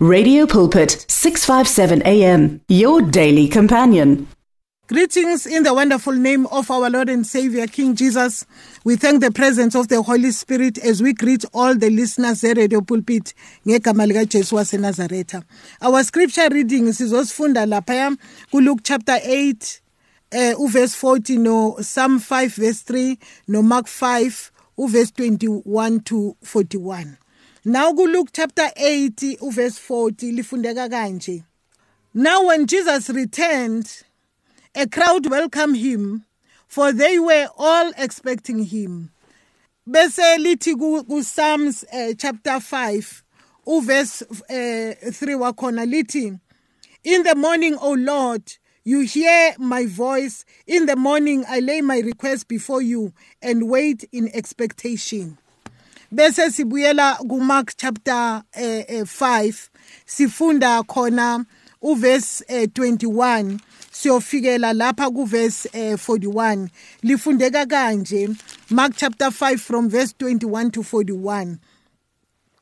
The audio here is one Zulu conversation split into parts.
Radio Pulpit 657 AM your daily companion. Greetings in the wonderful name of our Lord and Savior King Jesus. We thank the presence of the Holy Spirit as we greet all the listeners at Radio Pulpit ngegama lika Jesu waseNazaretha. Our scripture reading sizosifunda lapha kuLuke chapter 8 uh, uverse 40 no Psalm 5 verse 3 no Mark 5 uverse 21 to 41. Now kuLuke chapter 8 verse 40 lifundeka kanje. Now when Jesus returned, a crowd welcomed him, for they were all expecting him. Bese lithi ku Psalms uh, chapter 5 uverse uh, 3 wakhona lithi In the morning, O Lord, you hear my voice. In the morning, I lay my request before you and wait in expectation. Bese sibuyela kuMark chapter eh, eh, 5 sifunda khona uverse eh, 21 siyofikela lapha kuverse eh, 41 lifundeka kanje Mark chapter 5 from verse 21 to 41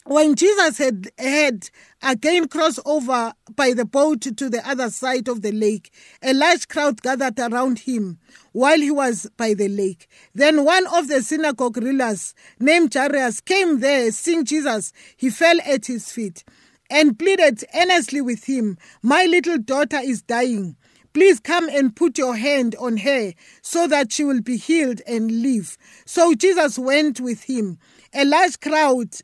when Jesus had, had again crossed over by the boat to the other side of the lake, a large crowd gathered around him while he was by the lake. Then one of the synagogue rulers named Jairus came there. Seeing Jesus, he fell at his feet and pleaded earnestly with him, My little daughter is dying. Please come and put your hand on her so that she will be healed and live. So Jesus went with him. A large crowd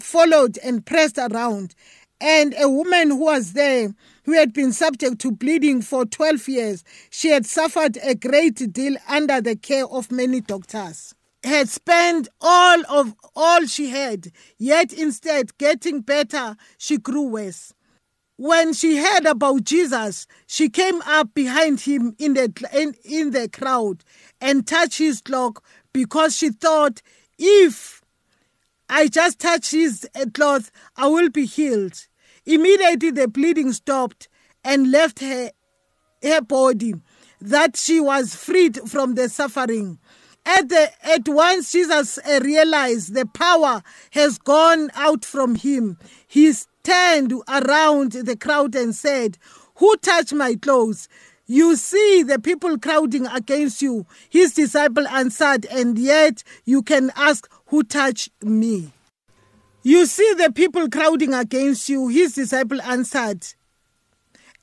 followed and pressed around. And a woman who was there, who had been subject to bleeding for 12 years, she had suffered a great deal under the care of many doctors, had spent all of all she had, yet instead getting better, she grew worse. When she heard about Jesus, she came up behind him in the in, in the crowd and touched his cloak because she thought if I just touch his uh, cloth, I will be healed. Immediately the bleeding stopped and left her, her body, that she was freed from the suffering. At, the, at once, Jesus uh, realized the power has gone out from him. He turned around the crowd and said, Who touched my clothes? You see the people crowding against you. His disciple answered, And yet you can ask, Who touched me? You see the people crowding against you. His disciple answered,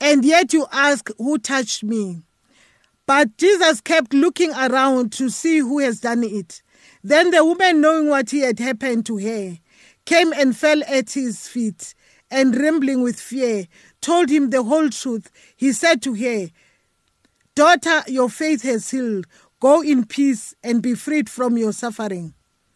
And yet you ask, Who touched me? But Jesus kept looking around to see who has done it. Then the woman, knowing what had happened to her, came and fell at his feet, and trembling with fear, told him the whole truth. He said to her, Daughter, your faith has healed. Go in peace and be freed from your suffering.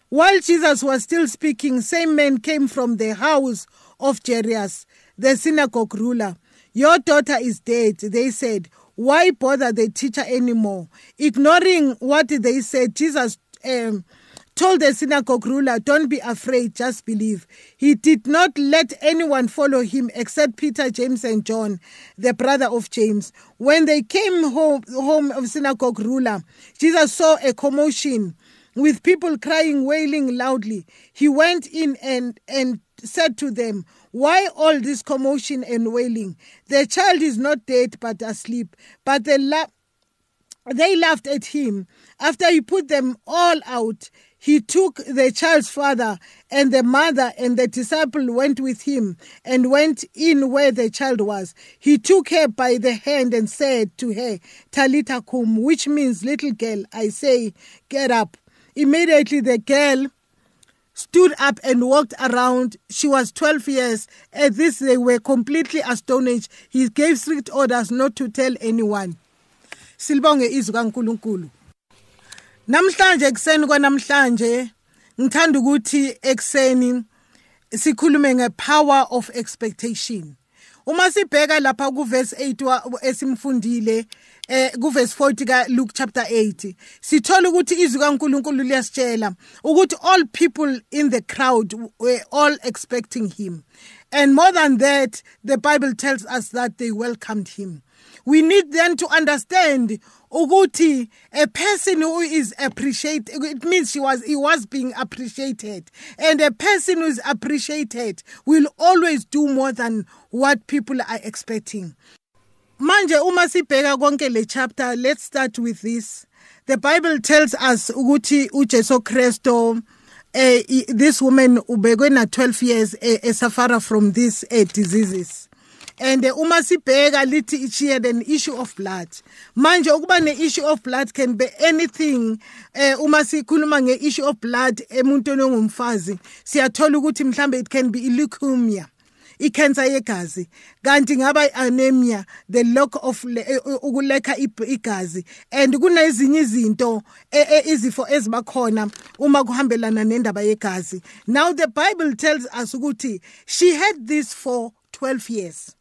While Jesus was still speaking, same men came from the house of Jairus, the synagogue ruler. Your daughter is dead, they said. Why bother the teacher anymore? Ignoring what they said, Jesus um, told the synagogue ruler, Don't be afraid, just believe. He did not let anyone follow him except Peter, James, and John, the brother of James. When they came home, home of synagogue ruler, Jesus saw a commotion with people crying, wailing loudly. He went in and, and said to them, Why all this commotion and wailing? The child is not dead but asleep. But they, la- they laughed at him. After he put them all out, he took the child's father and the mother and the disciple went with him and went in where the child was. He took her by the hand and said to her, Talita kum, which means little girl, I say, get up. Immediately the girl stood up and walked around. She was 12 years. At this, they were completely astonished. He gave strict orders not to tell anyone. Silbonge izwi kaNkuluNkulu. namhlanje ekseni kwanamhlanje ngithanda ukuthi ekseni sikhulume ngepower of expectation uma sibheka lapha kuverse 8 esimfundile eh kuverse 40 ka Luke chapter 8 sithola ukuthi izwi kaNkuluNkulu liyasitshela ukuthi all people in the crowd were all expecting him. And more than that the bible tells us that they welcomed him. We need then to understand ukuthi a person who is appreciated it means she was he was being appreciated. And a person who is appreciated will always do more than what people are expecting. Manje uma sibheka konke le chapter let's start with this. The bible tells us ukuthi uJesu Kristo eh this woman ubekwe na 12 years esafara eh, from these uh, diseases. And uma sibheka lithi she had an issue of blood. Manje ukuba ne-issue of blood can be anything eh uma sikhuluma nge-issue of blood emuntwini ongumfazi siyathola ukuthi mhlambe it can be leukemia icancer yegazi kanti ngaba anemia the lack of eh, eh, ukulekha igazi and kunezinye izinto eh, izifo ezibakhona uma kuhambelana nendaba yegazi. Now the bible tells us ukuthi she had this for 12 years.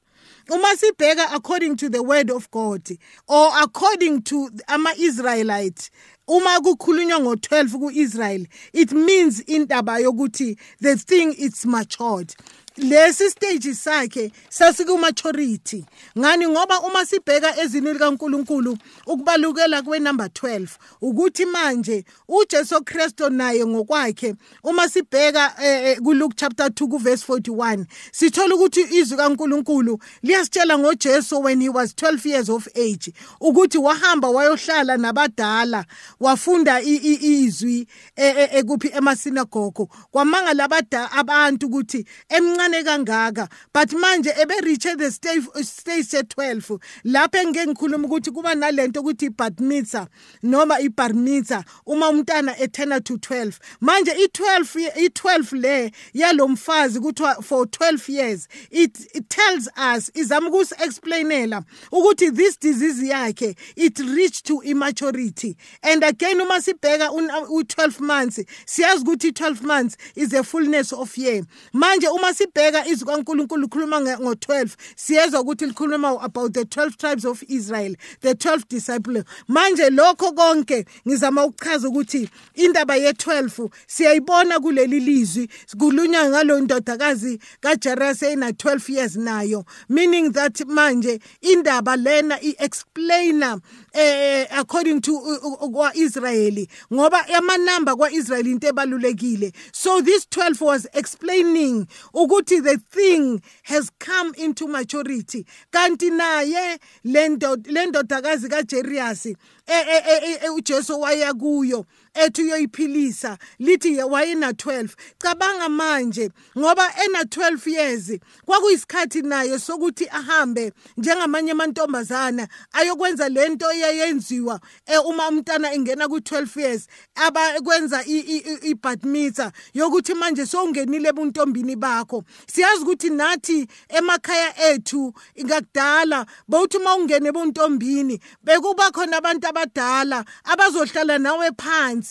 Uma sibheka according to the word of God or according to ama-Israelites uma kukhulunywa ngo-12 ku-Israel it means indaba yokuthi the thing is matured lesi stage sakhe sasikumaturity. Ngani? Ngoba uma sibheka ezini likaNkuluNkulu ukubalukela kwenumber 12 ukuthi manje uJesu Kristo naye ngokwakhe uma sibheka eh, eh, kuLuke chapter 2 ku verse 41 sithola ukuthi izwi kaNkuluNkulu liyasitshela ngoJesu when he was 12 years of age ukuthi wahamba wayohlala nabadala wafunda izwi ekuphi emasinagogo kwamanga labadala abantu ukuthi emncane omncane kangaka but manje ebereache the stage stage se12 lapho engeke ngikhuluma ukuthi kuba nalento ukuthi ibat mitzvah noma ibar mitzvah uma umntana ethena to 12 manje i12 i12 le yalomfazi kuthiwa for 12 years it, it tells us izama ukusi explainela ukuthi this disease yakhe it reached to immaturity. And again uma sibheka u12 months siyazi ukuthi 12 months is a fullness of year. Manje uma sibheka sibheka izwi kaNkuluNkulu likhuluma ngo12 siyezwa ukuthi likhuluma about the 12 tribes of Israel the 12 disciples. Manje lokho konke ngizama ukuchaza ukuthi indaba ye12 siyayibona kuleli lizwi. Kulunywa ngalo ndodakazi kaJeras ena 12 years nayo. Meaning that manje indaba lena iexplainer eh according to kwaIsrayeli ngoba amanamba kwaIsrayeli into ebalulekile. So this 12 was explaining ukuthi the thing has come into maturity. Kanti naye lendo lendodakazi kaJerias uJesu waya kuyo. Ethi uyoyiphilisa lithi wayena 12 cabanga manje ngoba ena 12 years kwakuyisikhathi naye sokuthi ahambe njengamanye amantombazana ayokwenza lento eyayenziwa uma umntana engena ku12 years abakwenza ibad mitzvah yokuthi manje sowungenile ebuntombini bakho. Siyazi ukuthi nathi emakhaya ethu ngakudala bawuthi uma ungene ebuntombini bekuba khona abantu abadala abazohlala nawe phansi.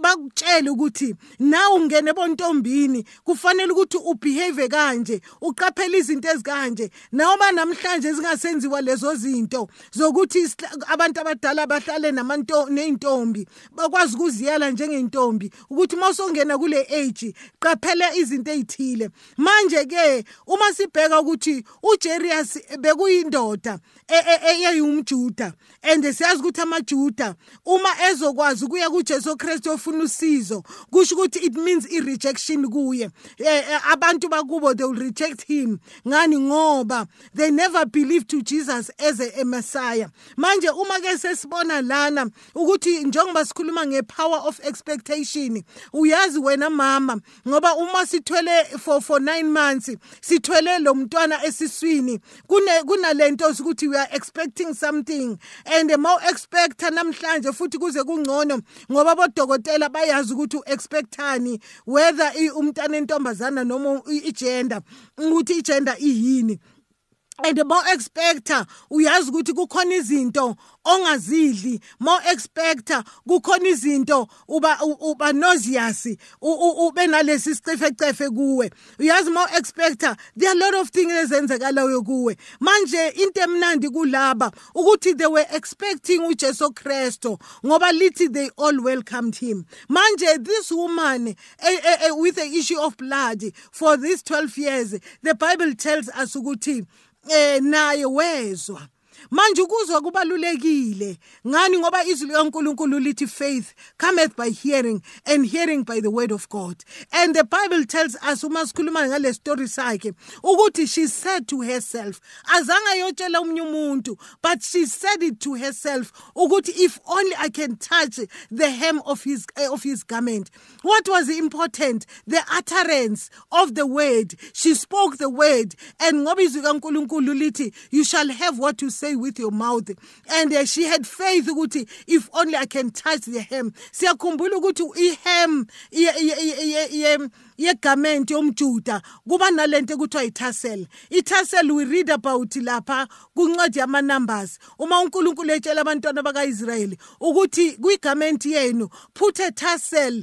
Bakutshela ukuthi nawe ungene bontombini kufanele ukuthi ubehave kanje uqaphele izinto ezikanje noma namhlanje zingasenziwa lezo zinto zokuthi abantu abadala bahlale namanto neintombi bakwazi ukuziyela njengeintombi ukuthi mawusongena kule age qaphele izinto ezithile manje ke uma sibheka ukuthi uJerius bekuyindoda eyayumjuda and siyazi ukuthi amajuda uma ezokwazi ukuya kuJesu Kristu ofuna usizo. Kusho ukuthi it means i rejection kuye abantu bakubo they will reject him. Ngani? Ngoba they never believed to Jesus as a, a Messiah. Manje uma ke sesibona lana ukuthi njengoba sikhuluma ngepower of expectation uyazi wena mama ngoba uma sithwele for for 9 months sithwele lo mntwana esiswini kune kunalento ukuthi we are expecting something. And ma expect namhlanje futhi kuze kungcono ngoba bodokotela bayazi ukuthi uexpectani whether umntana entombazana noma igender ukuthi igender iyini. And mo expector uyazi ukuthi kukhona izinto ongazidli mo expector kukhona izinto uba uba nauseous ube nalesi sicefecefe kuwe. Uyazi mo expector there are lot of things ezenzekalayo kuwe. Manje into emnandi kulaba ukuthi they were expecting uJesu Kristo ngoba lithi they all welcomed him. Manje this woman eh, eh, eh, with the issue of blood for these 12 years the bible tells us ukuthi eh naye wezwa manje ukuzwa kubalulekile. Ngani? Ngoba izwi likaNkuluNkulu lithi faith cometh by hearing and hearing by the word of God. And the bible tells us uma sikhuluma ngale story sakhe ukuthi she said to herself azange yotshela umunye umuntu but she said it to herself ukuthi if only i can touch the hem of his uh, of his garment. What was important? The utterance of the word. She spoke the word. And ngoba izwi kaNkuluNkulu lithi you shall have what you say with your mouth. And uh, she had faith ukuthi if only i can touch the hem. Siyakhumbula ukuthi ihem yegament yomjuda kuba nalento ekuthiwa itassel itassel we read about lapha kuncwadi yama-numbers. Uma unkulunkulu etshela abantwana baka-israyeli ukuthi kwigament yenu put a tassel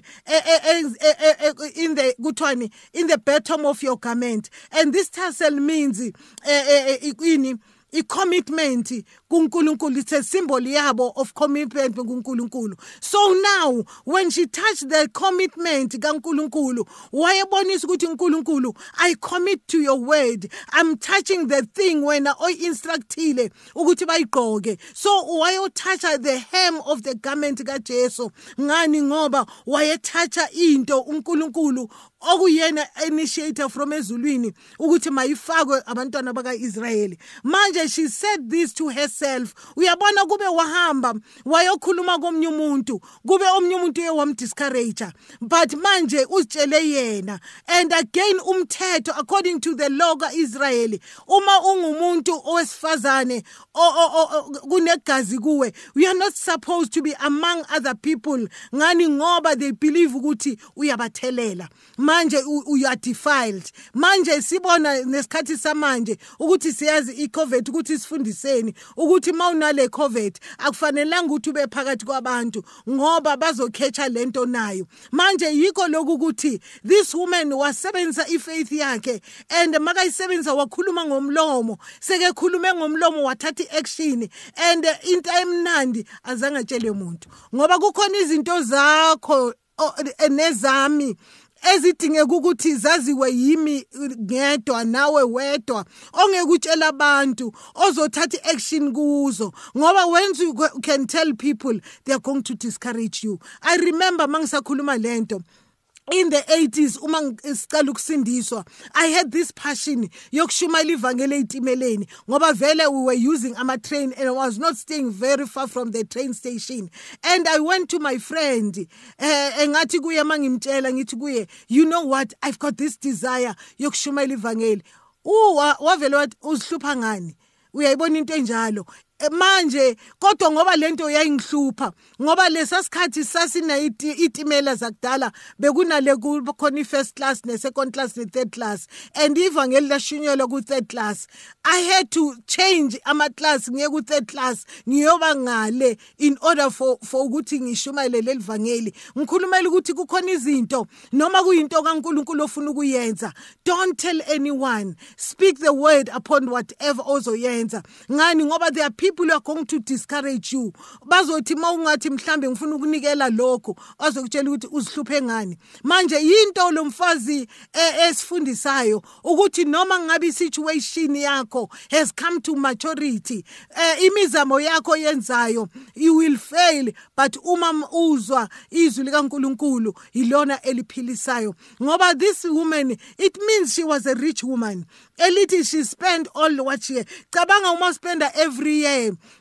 in the kuthiwani in the bottom of your garment. And this tassel means ini uh, i-commitment kuNkulunkulu it's a symbol yabo of commitment kuNkulunkulu. So now when she touched the commitment kaNkulunkulu wayebonisa ukuthi uNkulunkulu i commit to your word. I'm touching the thing wena oyi-instructile ukuthi bayigqoke. So wayothatha the hem of the garment kaJesu. Ngani? Ngoba wayethatha into uNkulunkulu okuyena initiator from ezulwini ukuthi mayifakwe abantwana baka-Israyeli. Manje she said this to herself uyabona kube wahamba wayokhuluma komunye umuntu kube omunye umuntu uye wamdiscourage but manje uzitshele yena and again umthetho according to the law ka-Israyeli uma ungumuntu owesifazane kunegazi kuwe you are not supposed to be among other people. Ngani? Ngoba they believe ukuthi uyabathelela. Manje you are defiled. Manje sibona nesikhathi samanje ukuthi siyazi icovid ukuthi sifundiseni ukuthi mawunale covid akufanelanga ukuthi ube phakathi kwabantu ngoba bazokhetha lento nayo. Manje yikho lokhu ukuthi this woman wasebenzisa ifaith yakhe and makayisebenzisa wakhuluma ngomlomo sekekhulume ngomlomo wathatha iaction and into emnandi azange atshele umuntu. Ngoba kukhona izinto zakho nezami. Ezidingeka ukuthi zaziwe yimi ngedwa nawe wedwa ongeke utshela abantu ozothatha action kuzo. Ngoba when you can tell people they are going to discourage you. I remember mangisakhuluma lento in the 80s uma sicala ukusindiswa i had this passion yokushumayela ivangeli eyitimeleni ngoba vele we were using ama train and i was not staying very far from the train station. And i went to my friend eh engathi kuye mangimtshela ngithi kuye you know what? I've got this desire yokushumayela ivangeli uwa wavele wathi uzihlupha ngani? Uyayibona into enjalo manje kodwa ngoba lento yayingihlupha ngoba lesasikhathi sasina itimela zakudala bekunale kukhona i-first class ne-second class ne-third class and ivangeli lashunyelwa ku-third class i had to change ama-class ngiye ku-third class ngiyoba ngale in order for for ukuthi ngishumayele leli vangeli. Ngikhulumela ukuthi kukhona izinto noma kuyinto kaNkuluNkulu ofuna ukuyenza don't tell anyone speak the word upon whatever ozoyenza. Ngani? Ngoba there are people are going to discourage you. Bazothi mawungathi mhlambe ngifuna ukunikela lokho azokutshela ukuthi uzihluphe ngani. Manje yinto lo mfazi e, esifundisayo ukuthi noma ngabe situation yakho has come to maturity eh, imizamo yakho yenzayo you will fail. But uma uzwa izwi likaNkuluNkulu ilona eliphilisayo. Ngoba this woman it means she was a rich woman. Elithi she spent all what she cabanga uma spenda every year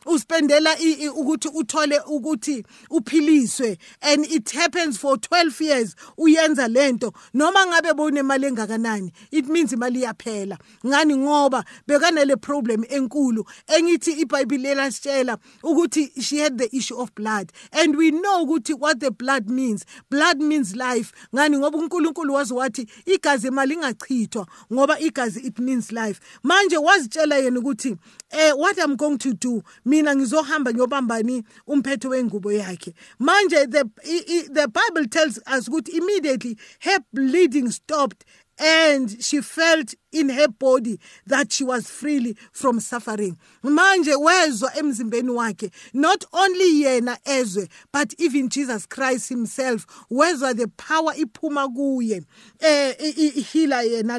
uspendela ukuthi uthole ukuthi uphiliswe and it happens for 12 years uyenza lento. Noma ngabe bonemali engakanani it means imali iyaphela. Ngani? Ngoba bekanale problem enkulu engithi iBhayibheli lasitshela ukuthi she had the issue of blood. And we know ukuthi what the blood means. Blood means life. Ngani? Ngoba uNkulunkulu wazi wathi igazi imali ingachithwa ngoba igazi it means life. Manje wazitshela yena ukuthi eh what i'm going to do mina ngizohamba ngiyobambani umphetho wengubo yakhe. Manje the the bible tells us ukuthi immediately her bleeding stopped and she felt in her body that she was freely from suffering. Manje wezwa emzimbeni wakhe not only yena ezwe but even Jesus Christ himself wezwa the power iphuma kuye eh ihila yena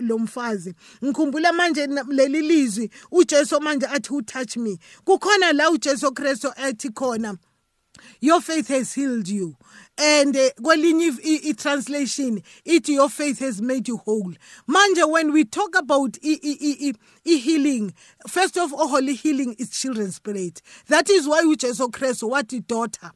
lo mfazi. Ngikhumbula manje leli lizwi uJesu manje athi who touch me? Kukhona la uJesu Kristo ethi khona your faith has healed you. And uh, kwelinye i-translation ithi your faith has made you whole. Manje when we talk about i-healing first of all holy healing is children's bread that is why ujesu kristu wathi daughter.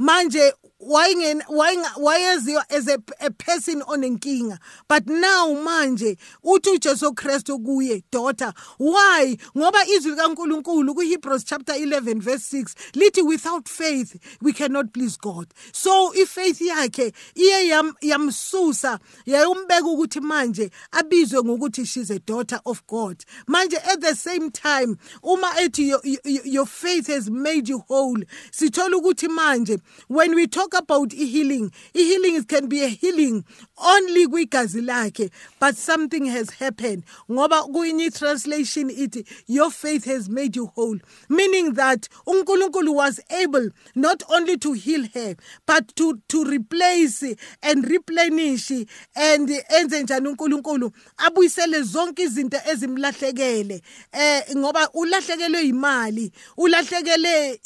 Manje wayeziwa as a, person on a person onenkinga but now manje uthi uJesu Kristu kuye daughter why? Ngoba izwi likaNkuluNkulu kuHebrews chapter 11 verse 6 lithi without faith we cannot please God. So ifaith yakhe iye yamsusa yayombeka ukuthi manje abizwe ngokuthi she's a daughter of God. Manje at the same time uma ethi your, your, your faith has made you whole sithola ukuthi manje when we talk talk about healing. Healing can be a healing only kwigazi lakhe but something has happened. Ngoba kuyinye translation ithi your faith has made you whole meaning that uNkulunkulu was able not only to heal her but to to replace and replenish and enze njani uNkulunkulu? Abuyisele zonke izinto ezimlahlekele. Eh ngoba ulahlekelwe imali ulahlekele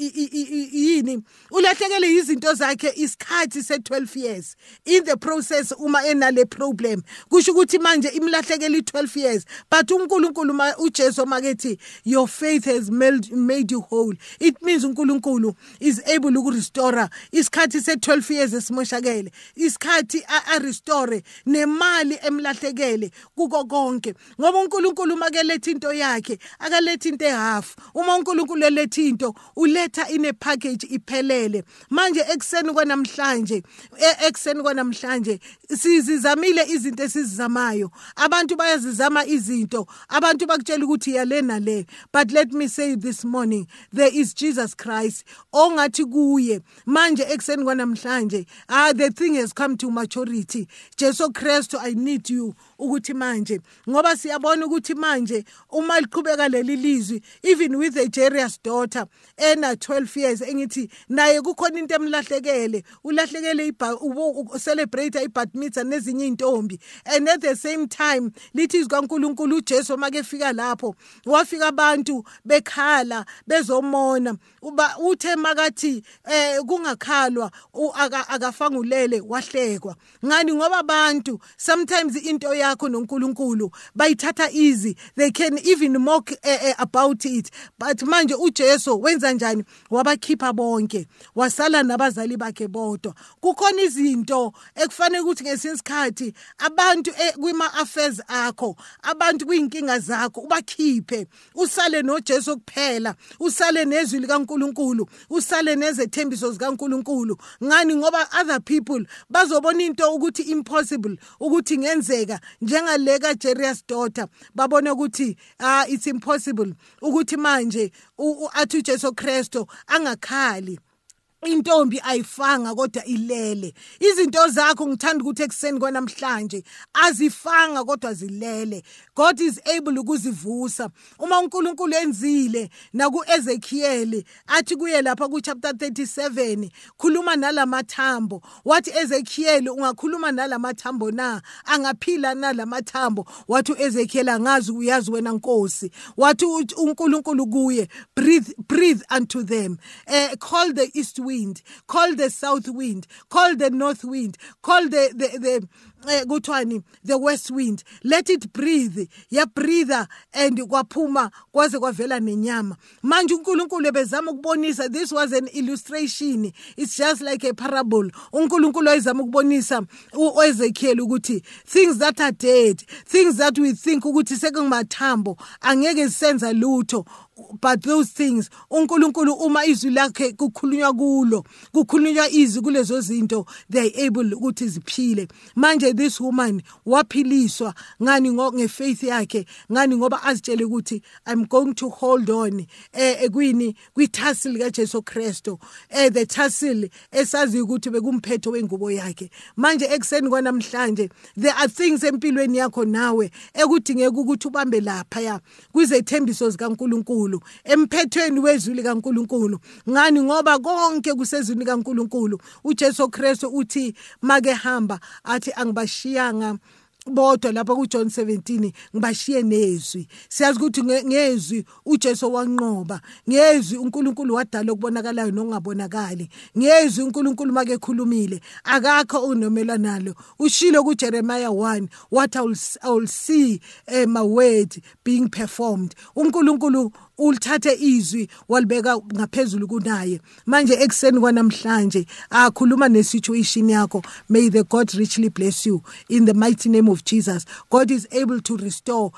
yini? Ulahlekelwe izinto zakhe isikhathi se12 years. In the process uma enale problem kusho ukuthi manje imlahlekela i12 years but uNkulunkulu uJesu makethi your faith has made, you whole. It means uNkulunkulu is able uku restore isikhathi se12 years esimoshakele isikhathi a restore nemali emlahlekele kuko konke. Ngoba uNkulunkulu makeletha into yakhe akaletha into ehalf. Uma uNkulunkulu eletha into uletha ine package iphelele. Manje ekseni kwanamhlanje e, ekseni kwanamhlanje sizizamile izinto esizizamayo. Abantu bayazizama izinto abantu bakutshela ukuthi yalena le but let me say this morning there is Jesus Christ ongathi kuye. Manje ekseni kwanamhlanje ah the thing has come to maturity. Jesu Christ I need you ukuthi manje. Ngoba siyabona ukuthi manje uma liqhubeka leli lizwi even with a Jairus daughter ena 12 years engithi naye kukhona into emlahlekele. Ulahlekele celebrate ibat mitzvah nezinye intombi and at the same time lithi izwi kaNkuluNkulu uJesu make fika lapho wafika abantu bekhala bezomona. Uba uthe makathi eh kungakhalwa akafangulele wahlekwa. Ngani? Ngoba abantu sometimes into yakho noNkulunkulu bayithatha easy. They can even mock uh, uh, about it. But manje uJesu wenza njani? Wabakhipha bonke. Wasala nabazali bakhe bodwa. Kukhona izinto ekufanele ukuthi ngesinsikhathi abantu eh, kwima affairs akho abantu kwinkinga zakho ubakhiphe. Usale noJesu kuphela usale nezwi likaNkuluNkulu usale nezethembiso zikaNkuluNkulu. Ngani? Ngoba other people bazobona into ukuthi impossible ukuthi ngenzeka njengale kaJerius daughter. Babone ukuthi ah it's impossible ukuthi manje athi uJesu Kristo angakhali. Intombi ayifanga kodwa ilele. Izinto zakho ngithanda ukuthi ekseni kwanamhlanje azifanga kodwa zilele. God is able ukuzivusa. Uma uNkulunkulu enzile naku Ezekiel athi kuye lapha ku chapter 37 khuluma nalamathambo. Wathi Ezekiel ungakhuluma nalamathambo na? Angaphila nalamathambo. Wathi uEzekiel angazi uyazi wena Nkosi. Wathi uNkulunkulu kuye breathe breathe unto them. Uh, call the east wind. Call the south wind. Call the north wind. Call the the, the kuthiwani the west wind. Let it breathe. Ya breather and kwaphuma kwaze kwavela nenyama. Manje uNkulunkulu ebezama ukubonisa this was an illustration. It's just like a parable. uNkulunkulu ayizama ukubonisa uEzekiel ukuthi things that are dead things that we think ukuthi sekungamathambo angeke sisenza lutho. But those things uNkulunkulu uma izwi lakhe kukhulunywa kulo kukhulunywa izwi kulezo zinto they able ukuthi ziphile. Manje manje this woman waphiliswa. Ngani ngefaith yakhe? Ngani ngoba azitshele ukuthi i'm going to hold on eh kwini? Kwithasil kaJesu Kristu. Eh the tassel esazi ukuthi bekumphetho wengubo yakhe. Manje ekseni kwanamhlanje there are things empilweni yakho nawe ekudingeka ukuthi ubambe lapha ya kwizethembiso zikaNkuluNkulu emphethweni wezwi likaNkuluNkulu. Ngani ngoba konke kusezwini kaNkuluNkulu uJesu Kristu uthi make hamba athi angibashiyanga bodwa lapha kuJohn 17 ngibashiye nezwi. Siyazi ukuthi ngezwi uJesu wanqoba ngezwi uNkulunkulu wadala ukubonakalayo nokungabonakali ngezwi uNkulunkulu make khulumile akakho unomela nalo. Ushilo kuJeremiah 1 what I will, I will see uh, my word being performed. uNkulunkulu ulithathe izwi walibeka ngaphezulu kunaye. Manje ekseni kwanamhlanje akhuluma nesituation yakho. May the god richly bless you. In the mighty name of Jesus god is able to restore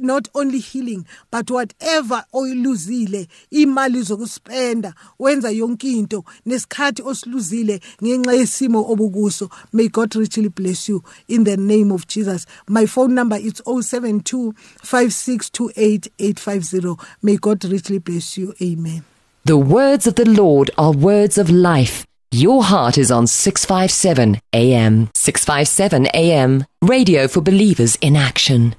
not only healing but whatever oyiluzile imali zokuspenda wenza yonke into nesikhathi osiluzile ngenxa yesimo obukuso may god richly bless you in the name of jesus my phone number is 072 5628850 may god richly bless you amen the words of the lord are words of life your heart is on 657 AM. 657 AM. Radio for believers in action.